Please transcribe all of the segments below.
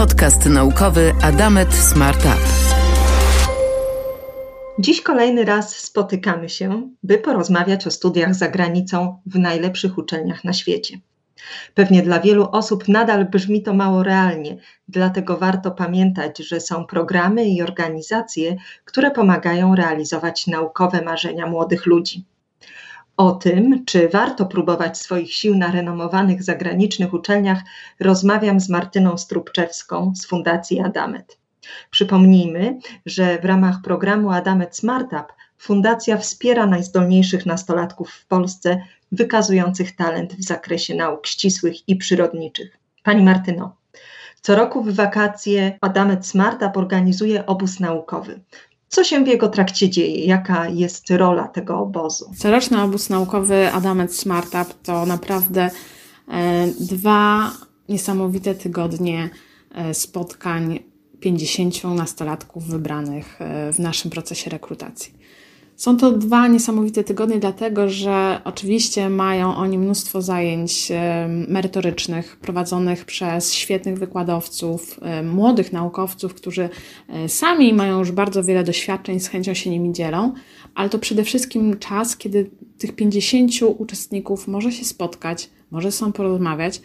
Podcast naukowy Adamet Smart Up. Dziś kolejny raz spotykamy się, by porozmawiać o studiach za granicą w najlepszych uczelniach na świecie. Pewnie dla wielu osób nadal brzmi to mało realnie, dlatego warto pamiętać, że są programy i organizacje, które pomagają realizować naukowe marzenia młodych ludzi. O tym, czy warto próbować swoich sił na renomowanych zagranicznych uczelniach, rozmawiam z Martyną Strubczewską z Fundacji Adamet. Przypomnijmy, że w ramach programu Adamet Smartup Fundacja wspiera najzdolniejszych nastolatków w Polsce wykazujących talent w zakresie nauk ścisłych i przyrodniczych. Pani Martyno, co roku w wakacje Adamet Smartup organizuje obóz naukowy. Co się w jego trakcie dzieje? Jaka jest rola tego obozu? Coroczny obóz naukowy Adamet Smartup to naprawdę e, dwa niesamowite tygodnie e, spotkań 50 nastolatków wybranych e, w naszym procesie rekrutacji. Są to dwa niesamowite tygodnie, dlatego że oczywiście mają oni mnóstwo zajęć merytorycznych prowadzonych przez świetnych wykładowców, młodych naukowców, którzy e, sami mają już bardzo wiele doświadczeń, z chęcią się nimi dzielą, ale to przede wszystkim czas, kiedy tych 50 uczestników może się spotkać, może są porozmawiać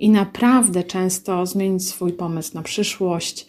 i naprawdę często zmienić swój pomysł na przyszłość,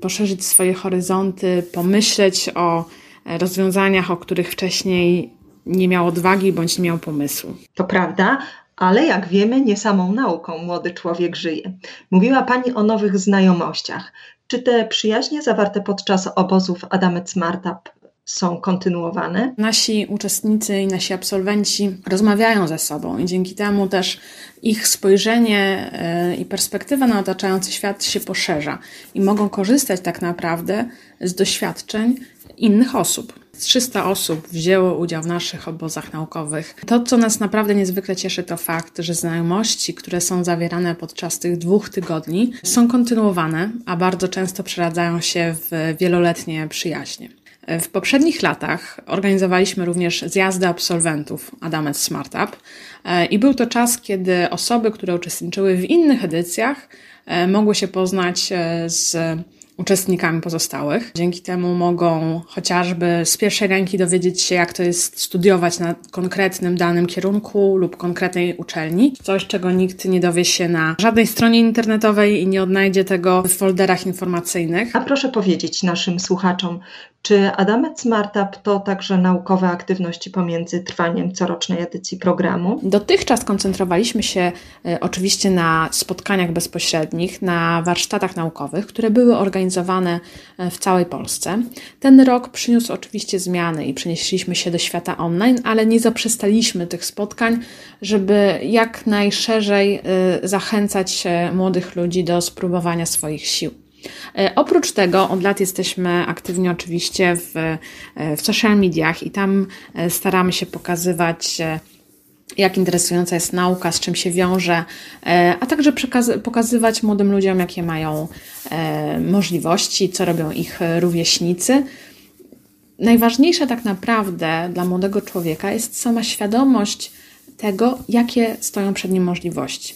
poszerzyć swoje horyzonty, pomyśleć o rozwiązaniach, o których wcześniej nie miał odwagi bądź nie miał pomysłu. To prawda, ale jak wiemy, nie samą nauką młody człowiek żyje. Mówiła Pani o nowych znajomościach. Czy te przyjaźnie zawarte podczas obozów Adamet Smartup są kontynuowane? Nasi uczestnicy i nasi absolwenci rozmawiają ze sobą i dzięki temu też ich spojrzenie e, i perspektywa na otaczający świat się poszerza i mogą korzystać tak naprawdę z doświadczeń innych osób. 300 osób wzięło udział w naszych obozach naukowych. To, co nas naprawdę niezwykle cieszy, to fakt, że znajomości, które są zawierane podczas tych dwóch tygodni, są kontynuowane, a bardzo często przeradzają się w wieloletnie przyjaźnie. W poprzednich latach organizowaliśmy również zjazdy absolwentów Adamet Smartup e, i był to czas, kiedy osoby, które uczestniczyły w innych edycjach, e, mogły się poznać e, z uczestnikami pozostałych. Dzięki temu mogą chociażby z pierwszej ręki dowiedzieć się, jak to jest studiować na konkretnym danym kierunku lub konkretnej uczelni. Coś, czego nikt nie dowie się na żadnej stronie internetowej i nie odnajdzie tego w folderach informacyjnych. A proszę powiedzieć naszym słuchaczom, czy Adamet Smartup to także naukowe aktywności pomiędzy trwaniem corocznej edycji programu? Dotychczas koncentrowaliśmy się y, oczywiście na spotkaniach bezpośrednich, na warsztatach naukowych, które były organizowane e, w całej Polsce. Ten rok przyniósł oczywiście zmiany i przenieśliśmy się do świata online, ale nie zaprzestaliśmy tych spotkań, żeby jak najszerzej y, zachęcać młodych ludzi do spróbowania swoich sił. E, oprócz tego od lat jesteśmy aktywni oczywiście w, e, w social mediach i tam e, staramy się pokazywać jak interesująca jest nauka, z czym się wiąże, a także pokazywać młodym ludziom, jakie mają możliwości, co robią ich rówieśnicy. Najważniejsze tak naprawdę dla młodego człowieka jest sama świadomość tego, jakie stoją przed nim możliwości.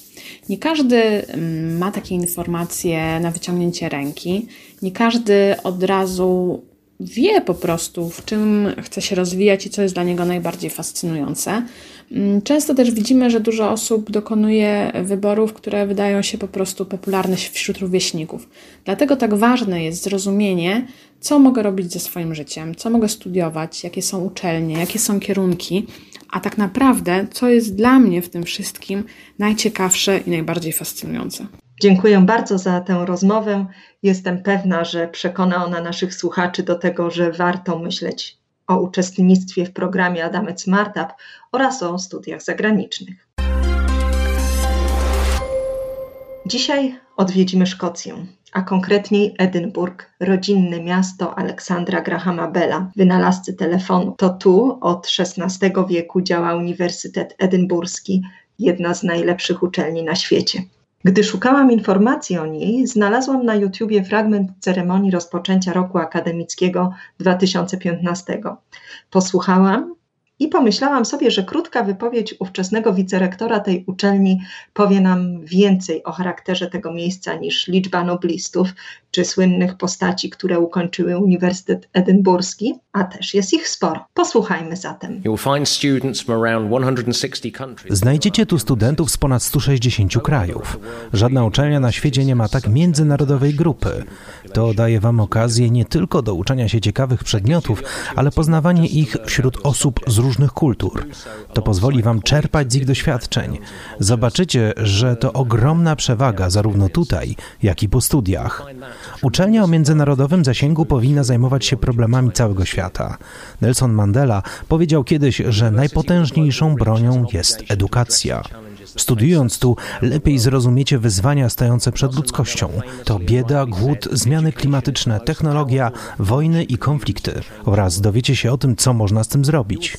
Nie każdy mm, ma takie informacje na wyciągnięcie ręki, nie każdy od razu wie po prostu, w czym chce się rozwijać i co jest dla niego najbardziej fascynujące. Mm, często też widzimy, że dużo osób dokonuje wyborów, które wydają się po prostu popularne wśród rówieśników. Dlatego tak ważne jest zrozumienie, co mogę robić ze swoim życiem, co mogę studiować, jakie są uczelnie, jakie są kierunki, a tak naprawdę, co jest dla mnie w tym wszystkim najciekawsze i najbardziej fascynujące. Dziękuję bardzo za tę rozmowę. Jestem pewna, że przekona ona naszych słuchaczy do tego, że warto myśleć o uczestnictwie w programie Adamet Smartup oraz o studiach zagranicznych. Dzisiaj odwiedzimy Szkocję a konkretniej Edynburg, rodzinne miasto Aleksandra Grahama Bella, wynalazcy telefonu. To tu od XVI wieku działa Uniwersytet Edynburski, jedna z najlepszych uczelni na świecie. Gdy szukałam informacji o niej, znalazłam na YouTubie fragment ceremonii rozpoczęcia roku akademickiego 2015. Posłuchałam I pomyślałam sobie, że krótka wypowiedź ówczesnego wicerektora tej uczelni powie nam więcej o charakterze tego miejsca niż liczba noblistów czy słynnych postaci, które ukończyły Uniwersytet Edynburski, a też jest ich sporo. Posłuchajmy zatem. Znajdziecie tu studentów z ponad 160 krajów. Żadna uczelnia na świecie nie ma tak międzynarodowej grupy. To daje Wam okazję nie tylko do uczenia się ciekawych przedmiotów, ale poznawanie ich wśród osób z różnych kultur. To pozwoli Wam czerpać z ich doświadczeń. Zobaczycie, że to ogromna przewaga zarówno tutaj, jak i po studiach. Uczelnia o międzynarodowym zasięgu powinna zajmować się problemami całego świata. Nelson Mandela powiedział kiedyś, że najpotężniejszą bronią jest edukacja. Studiując tu, lepiej zrozumiecie wyzwania stojące przed ludzkością. To bieda, głód, zmiany klimatyczne, technologia, wojny i konflikty. Oraz dowiecie się o tym, co można z tym zrobić.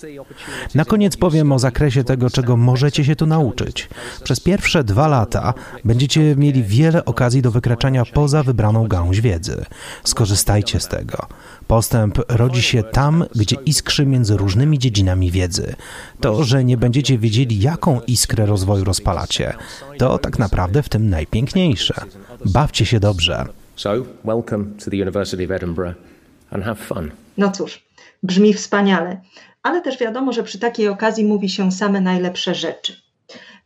Na koniec powiem o zakresie tego, czego możecie się tu nauczyć. Przez pierwsze dwa lata będziecie mieli wiele okazji do wykraczania poza wybraną gałąź wiedzy. Skorzystajcie z tego. Postęp rodzi się tam, gdzie iskrzy między różnymi dziedzinami wiedzy. To, że nie będziecie wiedzieli, jaką iskrę rozwoju rozpalacie, to tak naprawdę w tym najpiękniejsze. Bawcie się dobrze. So, welcome to the University of Edinburgh and have fun. No cóż, brzmi wspaniale, ale też wiadomo, że przy takiej okazji mówi się same najlepsze rzeczy.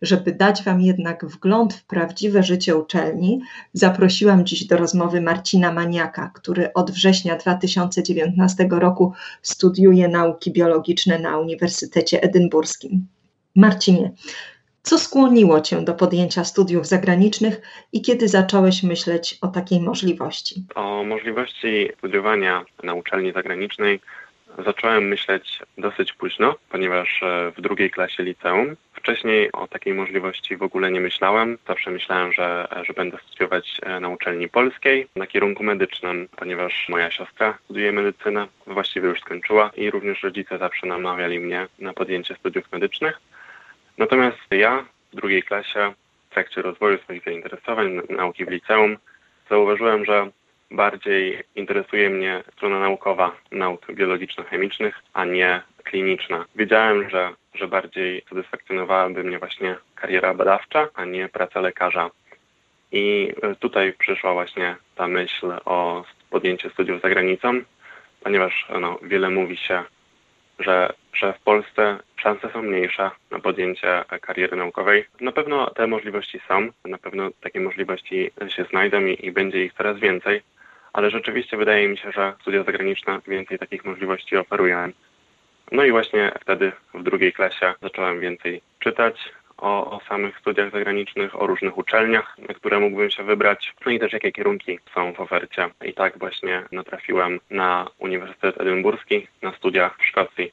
Żeby dać Wam jednak wgląd w prawdziwe życie uczelni, zaprosiłam dziś do rozmowy Marcina Maniaka, który od września 2019 roku studiuje nauki biologiczne na Uniwersytecie Edynburskim. Marcinie, co skłoniło Cię do podjęcia studiów zagranicznych i kiedy zacząłeś myśleć o takiej możliwości? O możliwości studiowania na uczelni zagranicznej zacząłem myśleć dosyć późno, ponieważ e, w drugiej klasie liceum. Wcześniej o takiej możliwości w ogóle nie myślałem. Zawsze myślałem, że, że będę studiować e, na uczelni polskiej na kierunku medycznym, ponieważ moja siostra studiuje medycynę, właściwie już skończyła i również rodzice zawsze namawiali mnie na podjęcie studiów medycznych. Natomiast ja w drugiej klasie w trakcie rozwoju swoich zainteresowań nauki w liceum zauważyłem, że bardziej interesuje mnie strona naukowa nauk biologiczno-chemicznych, a nie kliniczna. Wiedziałem, że, że bardziej satysfakcjonowałaby mnie właśnie kariera badawcza, a nie praca lekarza. I tutaj przyszła właśnie ta myśl o podjęciu studiów za granicą, ponieważ no, wiele mówi się że, że w Polsce szanse są mniejsze na podjęcie kariery naukowej. Na pewno te możliwości są, na pewno takie możliwości się znajdą i, i będzie ich coraz więcej, ale rzeczywiście wydaje mi się, że studia zagraniczne więcej takich możliwości oferują. No i właśnie wtedy w drugiej klasie zacząłem więcej czytać, o, o, samych studiach zagranicznych, o różnych uczelniach, na które mógłbym się wybrać, no i też jakie kierunki są w ofercie. I tak właśnie natrafiłem na Uniwersytet Edynburski na studiach w Szkocji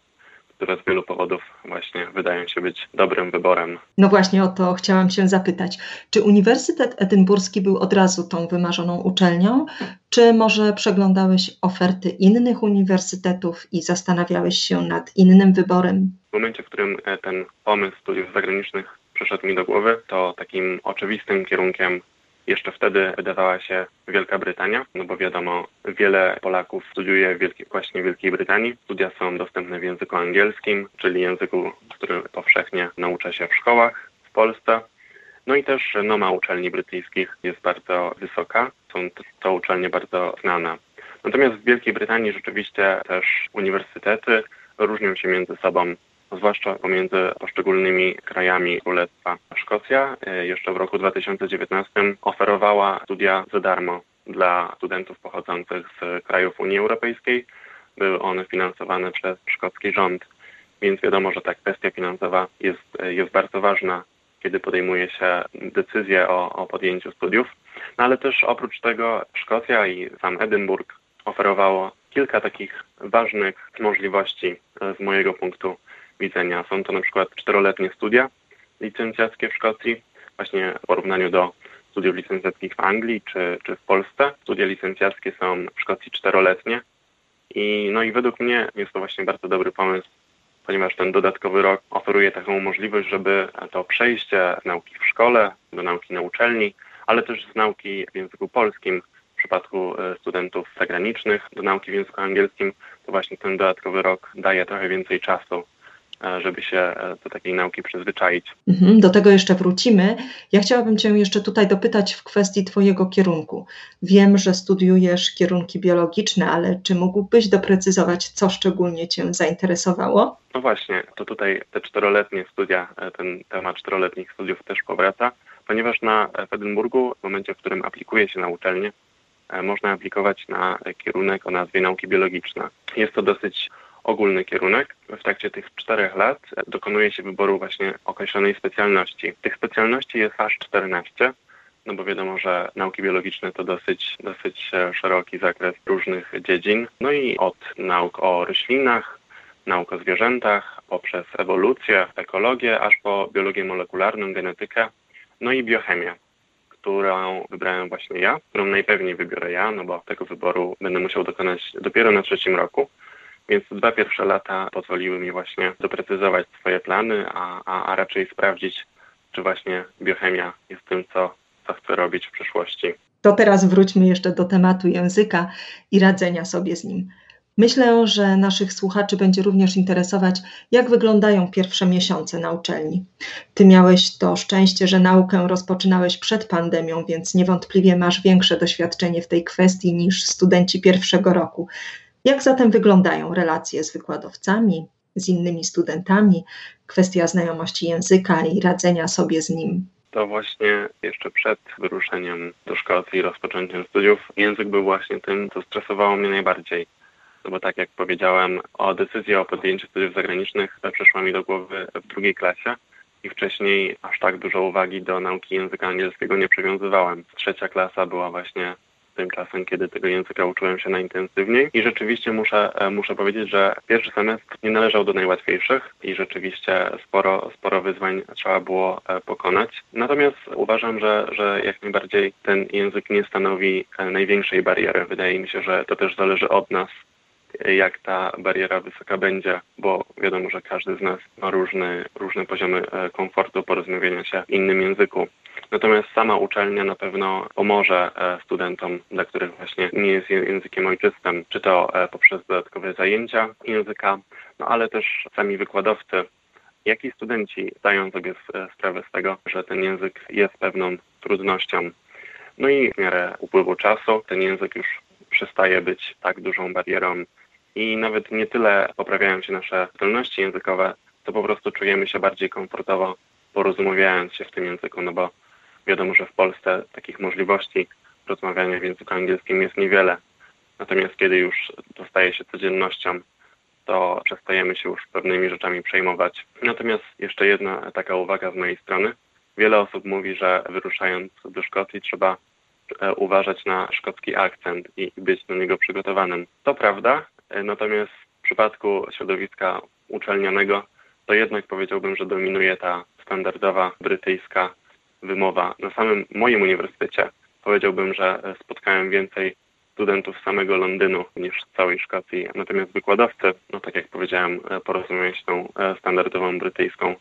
które z wielu powodów właśnie wydają się być dobrym wyborem. No właśnie o to chciałam się zapytać. Czy Uniwersytet Edynburski był od razu tą wymarzoną uczelnią, czy może przeglądałeś oferty innych uniwersytetów i zastanawiałeś się nad innym wyborem? W momencie, w którym e, ten pomysł studiów zagranicznych przyszedł mi do głowy, to takim oczywistym kierunkiem jeszcze wtedy wydawała się Wielka Brytania, no bo wiadomo, wiele Polaków studiuje Wielki, właśnie w Wielkiej Brytanii. Studia są dostępne w języku angielskim, czyli języku, który powszechnie naucza się w szkołach w Polsce. No i też noma uczelni brytyjskich jest bardzo wysoka, są to uczelnie bardzo znane. Natomiast w Wielkiej Brytanii rzeczywiście też uniwersytety różnią się między sobą zwłaszcza pomiędzy poszczególnymi krajami Królestwa. Szkocja e, jeszcze w roku 2019 oferowała studia za darmo dla studentów pochodzących z krajów Unii Europejskiej. Były one finansowane przez szkocki rząd, więc wiadomo, że ta kwestia finansowa jest, jest bardzo ważna, kiedy podejmuje się decyzję o, o podjęciu studiów. No ale też oprócz tego Szkocja i sam Edynburg oferowało kilka takich ważnych możliwości z mojego punktu widzenia. Są to na przykład czteroletnie studia licencjackie w Szkocji, właśnie w porównaniu do studiów licencjackich w Anglii czy, czy w Polsce. Studia licencjackie są w Szkocji czteroletnie i, no i według mnie jest to właśnie bardzo dobry pomysł, ponieważ ten dodatkowy rok oferuje taką możliwość, żeby to przejście z nauki w szkole do nauki na uczelni, ale też z nauki w języku polskim w przypadku e, studentów zagranicznych do nauki w języku angielskim, to właśnie ten dodatkowy rok daje trochę więcej czasu żeby się e, do takiej nauki przyzwyczaić. Mhm, do tego jeszcze wrócimy. Ja chciałabym Cię jeszcze tutaj dopytać w kwestii Twojego kierunku. Wiem, że studiujesz kierunki biologiczne, ale czy mógłbyś doprecyzować, co szczególnie Cię zainteresowało? No właśnie, to tutaj te czteroletnie studia, ten temat czteroletnich studiów też powraca, ponieważ na w Edynburgu, w momencie, w którym aplikuje się na uczelnię, można aplikować na kierunek o nazwie nauki biologiczne. Jest to dosyć ogólny kierunek. W trakcie tych czterech lat dokonuje się wyboru właśnie określonej specjalności. Tych specjalności jest aż 14, no bo wiadomo, że nauki biologiczne to dosyć, dosyć szeroki zakres różnych dziedzin. No i od nauk o roślinach, nauk o zwierzętach, poprzez ewolucję, ekologię, aż po biologię molekularną, genetykę, no i biochemię którą wybrałem właśnie ja, którą najpewniej wybiorę ja, no bo tego wyboru będę musiał dokonać dopiero na trzecim roku. Więc dwa pierwsze lata pozwoliły mi właśnie doprecyzować swoje plany, a, a, a raczej sprawdzić, czy właśnie biochemia jest tym, co, co chcę robić w przyszłości. To teraz wróćmy jeszcze do tematu języka i radzenia sobie z nim. Myślę, że naszych słuchaczy będzie również interesować, jak wyglądają pierwsze miesiące na uczelni. Ty miałeś to szczęście, że naukę rozpoczynałeś przed pandemią, więc niewątpliwie masz większe doświadczenie w tej kwestii niż studenci pierwszego roku. Jak zatem wyglądają relacje z wykładowcami, z innymi studentami, kwestia znajomości języka i radzenia sobie z nim? To właśnie jeszcze przed wyruszeniem do Szkocji i rozpoczęciem studiów język był właśnie tym, co stresowało mnie najbardziej. No bo tak jak powiedziałem, o decyzję o podjęciu studiów zagranicznych przyszła mi do głowy w drugiej klasie i wcześniej aż tak dużo uwagi do nauki języka angielskiego nie przywiązywałem. Trzecia klasa była właśnie tym czasem, kiedy tego języka uczyłem się najintensywniej. I rzeczywiście muszę, e, muszę powiedzieć, że pierwszy semestr nie należał do najłatwiejszych i rzeczywiście sporo, sporo wyzwań trzeba było e, pokonać. Natomiast uważam, że, że jak najbardziej ten język nie stanowi e, największej bariery. Wydaje mi się, że to też zależy od nas, jak ta bariera wysoka będzie, bo wiadomo, że każdy z nas ma różny, różne poziomy komfortu porozmawiania się w innym języku. Natomiast sama uczelnia na pewno pomoże e, studentom, dla których właśnie nie jest językiem ojczystym, czy to e, poprzez dodatkowe zajęcia języka, no ale też sami wykładowcy, jak i studenci zdają sobie e, sprawę z tego, że ten język jest pewną trudnością. No i w miarę upływu czasu ten język już przestaje być tak dużą barierą i nawet nie tyle poprawiają się nasze zdolności językowe, to po prostu czujemy się bardziej komfortowo porozmawiając się w tym języku, no bo Wiadomo, że w Polsce takich możliwości rozmawiania w języku angielskim jest niewiele. Natomiast kiedy już dostaje się codziennością, to przestajemy się już pewnymi rzeczami przejmować. Natomiast jeszcze jedna taka uwaga z mojej strony. Wiele osób mówi, że wyruszając do Szkocji trzeba e, uważać na szkocki akcent i być do niego przygotowanym. To prawda, natomiast w przypadku środowiska uczelnianego to jednak powiedziałbym, że dominuje ta standardowa brytyjska wymowa. Na samym moim uniwersytecie powiedziałbym, że spotkałem więcej studentów z samego Londynu niż z całej Szkocji. Natomiast wykładowcy, no tak jak powiedziałem, porozumieją się tą e, standardową brytyjską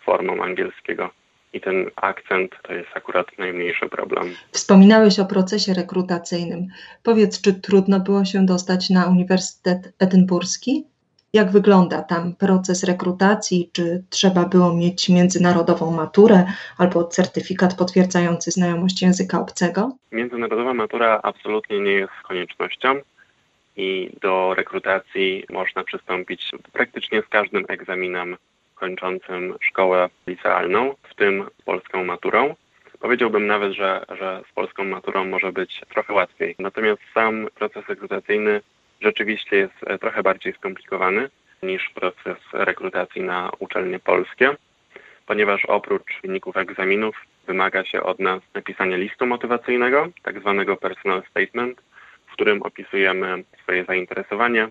formą angielskiego. I ten akcent to jest akurat najmniejszy problem. Wspominałeś o procesie rekrutacyjnym. Powiedz, czy trudno było się dostać na Uniwersytet Edynburski? Jak wygląda tam proces rekrutacji? Czy trzeba było mieć międzynarodową maturę albo certyfikat potwierdzający znajomość języka obcego? Międzynarodowa matura absolutnie nie jest koniecznością i do rekrutacji można przystąpić praktycznie z każdym egzaminem kończącym szkołę licealną, w tym z polską maturą. Powiedziałbym nawet, że, że z polską maturą może być trochę łatwiej. Natomiast sam proces rekrutacyjny rzeczywiście jest e, trochę bardziej skomplikowany niż proces rekrutacji na uczelnie polskie, ponieważ oprócz wyników egzaminów wymaga się od nas napisania listu motywacyjnego, tak zwanego personal statement, w którym opisujemy swoje zainteresowanie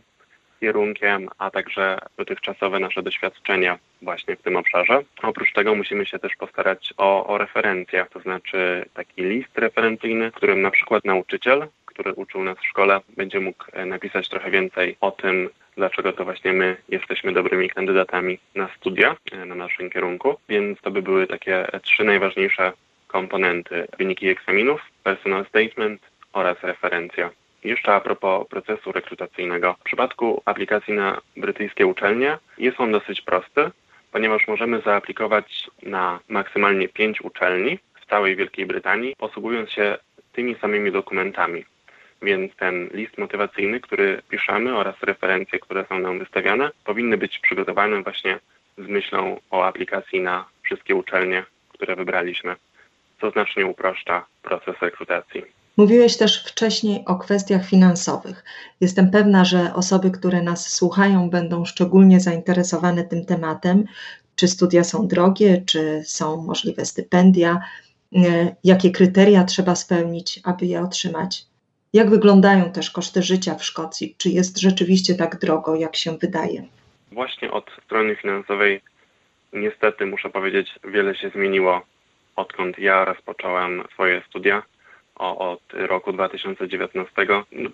kierunkiem, a także dotychczasowe nasze doświadczenia właśnie w tym obszarze. Oprócz tego musimy się też postarać o, o referencję, to znaczy taki list referencyjny, w którym na przykład nauczyciel który uczył nas w szkole, będzie mógł e, napisać trochę więcej o tym, dlaczego to właśnie my jesteśmy dobrymi kandydatami na studia e, na naszym kierunku. Więc to by były takie trzy najważniejsze komponenty. Wyniki egzaminów, personal statement oraz referencja. Jeszcze a propos procesu rekrutacyjnego. W przypadku aplikacji na brytyjskie uczelnie jest on dosyć prosty, ponieważ możemy zaaplikować na maksymalnie pięć uczelni w całej Wielkiej Brytanii, posługując się tymi samymi dokumentami. Więc ten list motywacyjny, który piszemy oraz referencje, które są nam wystawiane, powinny być przygotowane właśnie z myślą o aplikacji na wszystkie uczelnie, które wybraliśmy, co znacznie upraszcza proces rekrutacji. Mówiłeś też wcześniej o kwestiach finansowych. Jestem pewna, że osoby, które nas słuchają, będą szczególnie zainteresowane tym tematem. Czy studia są drogie, czy są możliwe stypendia, e, jakie kryteria trzeba spełnić, aby je otrzymać. Jak wyglądają też koszty życia w Szkocji? Czy jest rzeczywiście tak drogo, jak się wydaje? Właśnie od strony finansowej niestety muszę powiedzieć, wiele się zmieniło odkąd ja rozpocząłem swoje studia od roku 2019,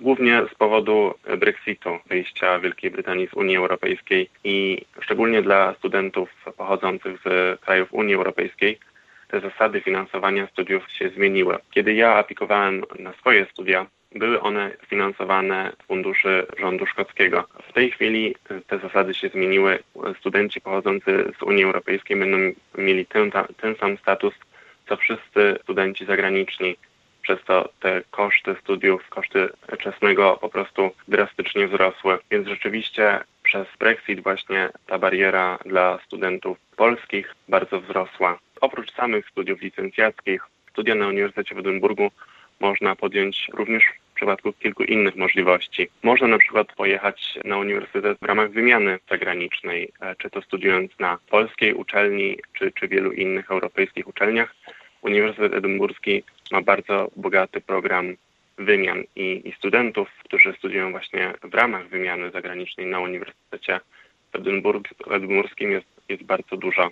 głównie z powodu Brexitu, wyjścia Wielkiej Brytanii z Unii Europejskiej i szczególnie dla studentów pochodzących z krajów Unii Europejskiej te zasady finansowania studiów się zmieniły. Kiedy ja aplikowałem na swoje studia, były one finansowane z funduszy rządu szkockiego. W tej chwili te zasady się zmieniły. Studenci pochodzący z Unii Europejskiej będą mieli ten, ten sam status, co wszyscy studenci zagraniczni. Przez to te koszty studiów, koszty czesnego po prostu drastycznie wzrosły. Więc rzeczywiście przez Brexit właśnie ta bariera dla studentów polskich bardzo wzrosła. Oprócz samych studiów licencjackich, studia na Uniwersytecie w Edynburgu można podjąć również w przypadku kilku innych możliwości. Można na przykład pojechać na uniwersytet w ramach wymiany zagranicznej, e, czy to studiując na polskiej uczelni, czy, czy wielu innych europejskich uczelniach. Uniwersytet Edynburski ma bardzo bogaty program wymian i, i studentów, którzy studiują właśnie w ramach wymiany zagranicznej na Uniwersytecie Edynburg, Edynburskim jest, jest bardzo dużo.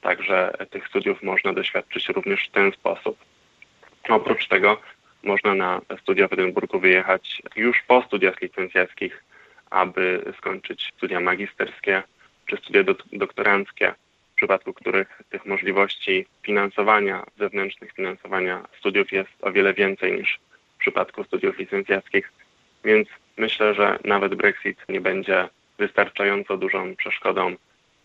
Także tych studiów można doświadczyć również w ten sposób. Oprócz tego można na studia w Edynburgu wyjechać już po studiach licencjackich, aby skończyć studia magisterskie czy studia do, doktoranckie, przypadku których tych możliwości finansowania, zewnętrznych finansowania studiów jest o wiele więcej niż w przypadku studiów licencjackich. Więc myślę, że nawet Brexit nie będzie wystarczająco dużą przeszkodą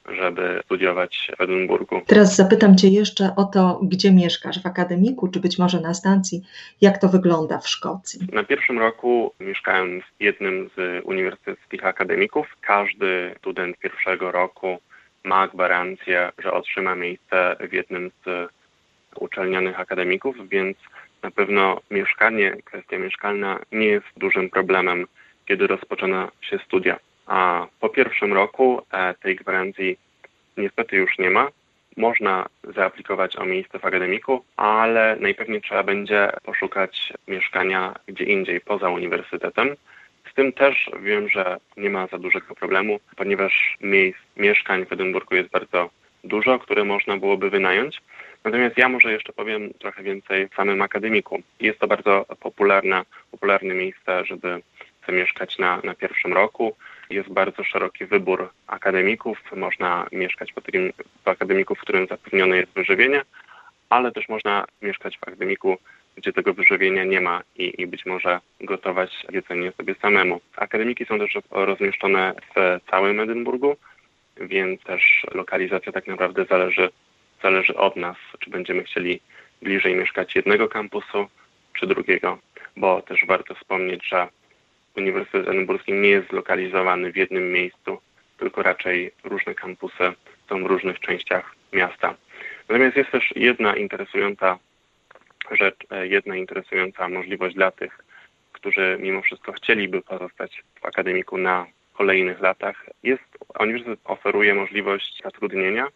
żeby studiować w Edynburgu. Teraz zapytam Cię jeszcze o to, gdzie mieszkasz, w akademiku, czy być może na stacji. Jak to wygląda w Szkocji? Na pierwszym roku mieszkałem w jednym z uniwersyteckich akademików. Każdy student pierwszego roku ma gwarancję, że otrzyma miejsce w jednym z uczelnianych akademików, więc na pewno mieszkanie, kwestia mieszkalna nie jest dużym problemem, kiedy rozpoczyna się studia a po pierwszym roku e, tej gwarancji niestety już nie ma. Można zaaplikować o miejsce w akademiku, ale najpewniej trzeba będzie poszukać mieszkania gdzie indziej, poza uniwersytetem. Tym też wiem, że nie ma za dużego problemu, ponieważ miejsc, mieszkań w Edynburgu jest bardzo dużo, które można byłoby wynająć. Natomiast ja może jeszcze powiem trochę więcej w samym akademiku. Jest to bardzo popularne, popularne miejsce, żeby zamieszkać na, na pierwszym roku. Jest bardzo szeroki wybór akademików. Można mieszkać w, takim, w akademiku, w którym zapewnione jest wyżywienie, ale też można mieszkać w akademiku, gdzie tego wyżywienia nie ma i, i być może gotować jedzenie sobie samemu. Akademiki są też rozmieszczone w całym Edynburgu, więc też lokalizacja tak naprawdę zależy, zależy od nas, czy będziemy chcieli bliżej mieszkać jednego kampusu, czy drugiego, bo też warto wspomnieć, że Uniwersytet Edynburski nie jest zlokalizowany w jednym miejscu, tylko raczej różne kampusy są w różnych częściach miasta. Natomiast jest też jedna interesująca rzecz, e, jedna interesująca możliwość dla tych, którzy mimo wszystko chcieliby pozostać w akademiku na kolejnych latach. Jest, uniwersytet oferuje możliwość zatrudnienia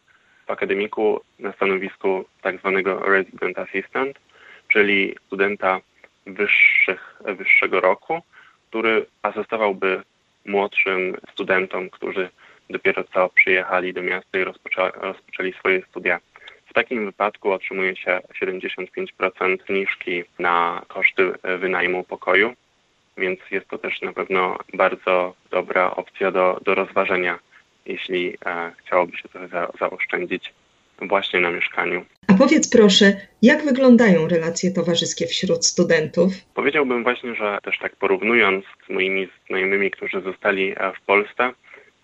w akademiku na stanowisku tak zwanego resident assistant, czyli studenta wyższych, wyższego roku, który asystowałby młodszym studentom, którzy dopiero co przyjechali do miasta i rozpoczęli, rozpoczęli swoje studia. W takim wypadku otrzymuje się 75% zniżki na koszty wynajmu pokoju, więc jest to też na pewno bardzo dobra opcja do, do rozważenia, jeśli e, chciałoby się trochę za, zaoszczędzić właśnie na mieszkaniu. A powiedz proszę, jak wyglądają relacje towarzyskie wśród studentów? Powiedziałbym właśnie, że też tak porównując z moimi znajomymi, którzy zostali e, w Polsce,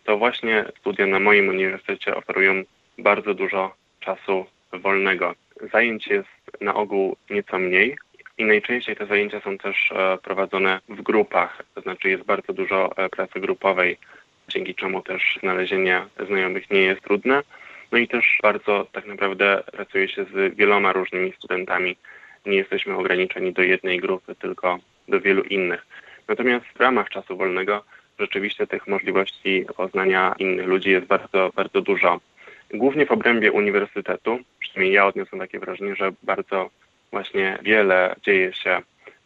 to właśnie studia na moim uniwersytecie oferują bardzo dużo czasu wolnego. Zajęć jest na ogół nieco mniej i najczęściej te zajęcia są też e, prowadzone w grupach, to znaczy jest bardzo dużo e, pracy grupowej, dzięki czemu też znalezienie znajomych nie jest trudne. No i też bardzo tak naprawdę pracuje się z wieloma różnymi studentami. Nie jesteśmy ograniczeni do jednej grupy, tylko do wielu innych. Natomiast w ramach czasu wolnego rzeczywiście tych możliwości poznania innych ludzi jest bardzo, bardzo dużo. Głównie w obrębie uniwersytetu, przynajmniej ja odniosłem takie wrażenie, że bardzo właśnie wiele dzieje się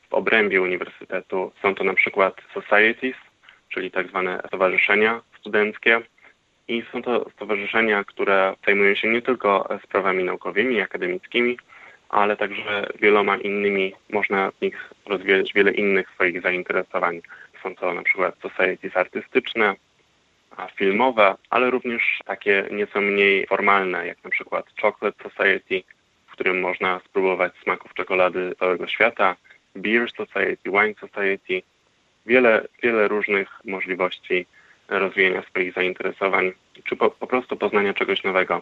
w obrębie uniwersytetu. Są to na przykład societies, czyli tak zwane stowarzyszenia studenckie. I są to stowarzyszenia, które zajmują się nie tylko sprawami naukowymi akademickimi, ale także wieloma innymi, można w nich rozwijać wiele innych swoich zainteresowań. Są to na przykład societies artystyczne, filmowe, ale również takie nieco mniej formalne, jak na przykład Chocolate Society, w którym można spróbować smaków czekolady całego świata, Beer Society, Wine Society, wiele, wiele różnych możliwości rozwijania swoich zainteresowań, czy po, po prostu poznania czegoś nowego.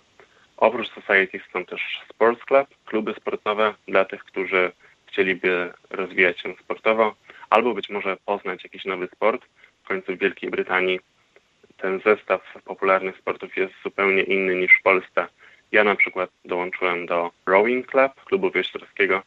Oprócz Society są też Sports Club, kluby sportowe dla tych, którzy chcieliby rozwijać się sportowo, albo być może poznać jakiś nowy sport. W końcu w Wielkiej Brytanii ten zestaw popularnych sportów jest zupełnie inny niż w Polsce. Ja na przykład dołączyłem do Rowing Club, klubu wioślarskiego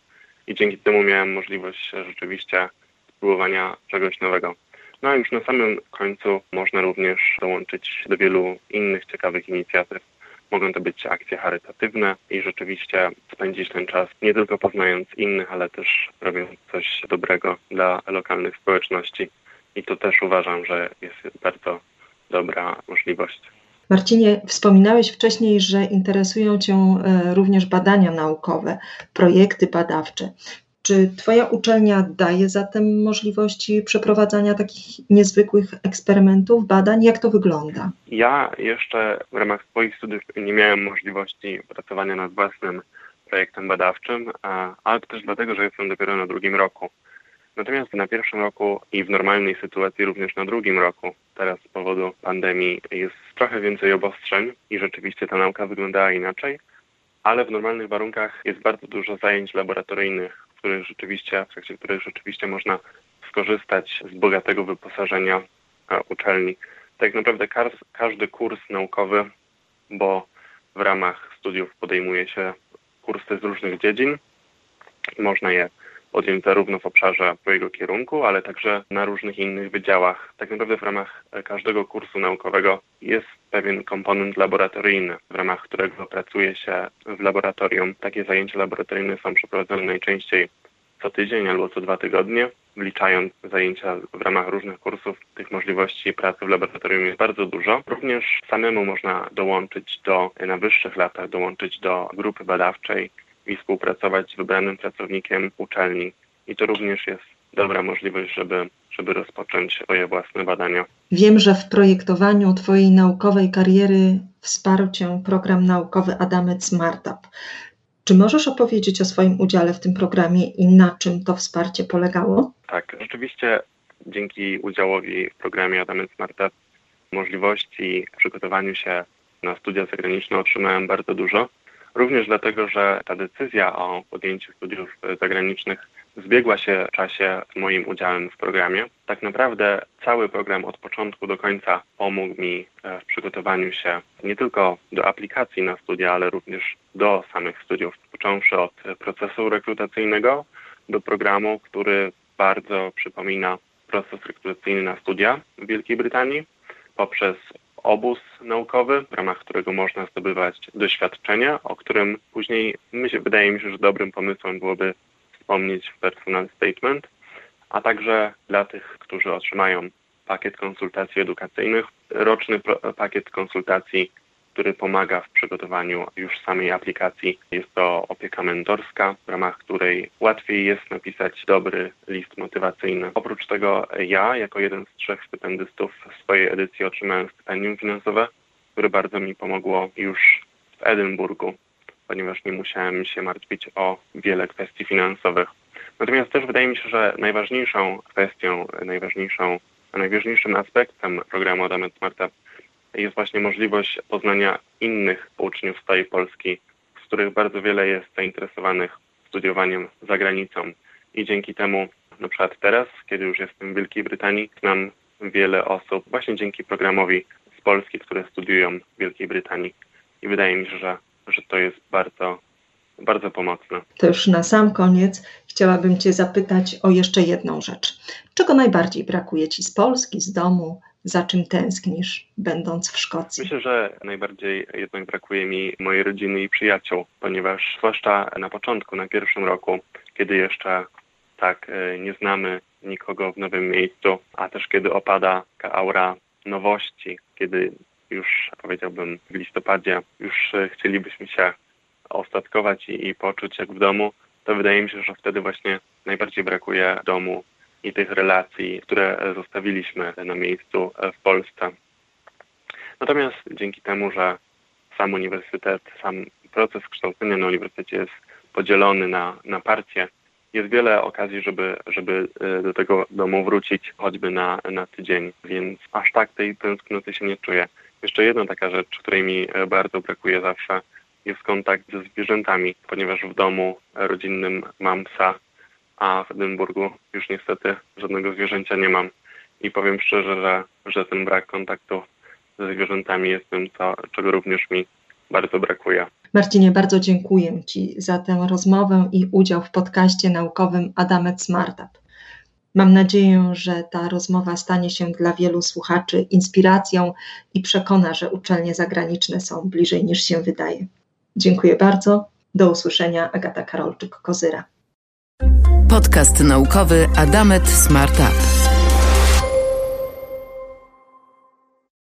i dzięki temu miałem możliwość rzeczywiście spróbowania czegoś nowego. No a już na samym końcu można również dołączyć do wielu innych ciekawych inicjatyw. Mogą to być akcje charytatywne i rzeczywiście spędzić ten czas nie tylko poznając innych, ale też robiąc coś dobrego dla lokalnych społeczności. I to też uważam, że jest bardzo dobra możliwość. Marcinie, wspominałeś wcześniej, że interesują Cię e, również badania naukowe, projekty badawcze. Czy Twoja uczelnia daje zatem możliwości przeprowadzania takich niezwykłych eksperymentów, badań? Jak to wygląda? Ja jeszcze w ramach swoich studiów nie miałem możliwości pracowania nad własnym projektem badawczym, ale to też dlatego, że jestem dopiero na drugim roku. Natomiast na pierwszym roku i w normalnej sytuacji również na drugim roku, teraz z powodu pandemii jest trochę więcej obostrzeń i rzeczywiście ta nauka wyglądała inaczej, ale w normalnych warunkach jest bardzo dużo zajęć laboratoryjnych, w których rzeczywiście, w trakcie których rzeczywiście można skorzystać z bogatego wyposażenia uczelni. Tak naprawdę każdy kurs naukowy, bo w ramach studiów podejmuje się kursy z różnych dziedzin, można je podjąć zarówno w obszarze twojego kierunku, ale także na różnych innych wydziałach. Tak naprawdę w ramach każdego kursu naukowego jest pewien komponent laboratoryjny, w ramach którego pracuje się w laboratorium. Takie zajęcia laboratoryjne są przeprowadzone najczęściej co tydzień albo co dwa tygodnie. Wliczając zajęcia w ramach różnych kursów, tych możliwości pracy w laboratorium jest bardzo dużo. Również samemu można dołączyć do, na wyższych latach, dołączyć do grupy badawczej i współpracować z wybranym pracownikiem uczelni. I to również jest dobra możliwość, żeby, żeby rozpocząć swoje własne badania. Wiem, że w projektowaniu Twojej naukowej kariery wsparł Cię program naukowy Adamet Smartup. Czy możesz opowiedzieć o swoim udziale w tym programie i na czym to wsparcie polegało? Tak, rzeczywiście dzięki udziałowi w programie Adamet Smartup możliwości w przygotowaniu się na studia zagraniczne otrzymałem bardzo dużo. Również dlatego, że ta decyzja o podjęciu studiów zagranicznych zbiegła się w czasie moim udziałem w programie. Tak naprawdę cały program od początku do końca pomógł mi e, w przygotowaniu się nie tylko do aplikacji na studia, ale również do samych studiów, począwszy od procesu rekrutacyjnego do programu, który bardzo przypomina proces rekrutacyjny na studia w Wielkiej Brytanii, poprzez obóz naukowy, w ramach którego można zdobywać doświadczenia, o którym później myślę, wydaje mi się, że dobrym pomysłem byłoby wspomnieć w personal statement, a także dla tych, którzy otrzymają pakiet konsultacji edukacyjnych, roczny pakiet konsultacji, który pomaga w przygotowaniu już samej aplikacji. Jest to opieka mentorska, w ramach której łatwiej jest napisać dobry list motywacyjny. Oprócz tego ja, jako jeden z trzech stypendystów w swojej edycji otrzymałem stypendium finansowe, które bardzo mi pomogło już w Edynburgu ponieważ nie musiałem się martwić o wiele kwestii finansowych. Natomiast też wydaje mi się, że najważniejszą kwestią, najważniejszą, najważniejszym aspektem programu Adamet Smartup jest właśnie możliwość poznania innych uczniów z całej Polski, z których bardzo wiele jest zainteresowanych studiowaniem za granicą. I dzięki temu, na przykład teraz, kiedy już jestem w Wielkiej Brytanii, znam wiele osób właśnie dzięki programowi z Polski, które studiują w Wielkiej Brytanii. I wydaje mi się, że, że to jest bardzo, bardzo pomocne. To już na sam koniec chciałabym Cię zapytać o jeszcze jedną rzecz. Czego najbardziej brakuje Ci z Polski, z domu? Za czym tęsknisz, będąc w Szkocji? Myślę, że najbardziej jednak brakuje mi mojej rodziny i przyjaciół, ponieważ zwłaszcza na początku, na pierwszym roku, kiedy jeszcze tak e, nie znamy nikogo w nowym miejscu, a też kiedy opada taka aura nowości, kiedy już powiedziałbym w listopadzie już e, chcielibyśmy się ostatkować i, i poczuć jak w domu, to wydaje mi się, że wtedy właśnie najbardziej brakuje domu i tych relacji, które zostawiliśmy na miejscu w Polsce. Natomiast dzięki temu, że sam uniwersytet, sam proces kształcenia na uniwersytecie jest podzielony na, na partie, jest wiele okazji, żeby, żeby e, do tego domu wrócić choćby na, na tydzień, więc aż tak tej tęsknoty się nie czuję. Jeszcze jedna taka rzecz, której mi e, bardzo brakuje zawsze, jest kontakt ze zwierzętami, ponieważ w domu rodzinnym mam psa, a w Edynburgu już niestety żadnego zwierzęcia nie mam. I powiem szczerze, że, że ten brak kontaktu ze zwierzętami jest tym, co, czego również mi bardzo brakuje. Marcinie, bardzo dziękuję Ci za tę rozmowę i udział w podcaście naukowym Adamet Smartup. Mam nadzieję, że ta rozmowa stanie się dla wielu słuchaczy inspiracją i przekona, że uczelnie zagraniczne są bliżej niż się wydaje. Dziękuję bardzo. Do usłyszenia. Agata Karolczyk-Kozyra. Podcast naukowy Adamet Smartup.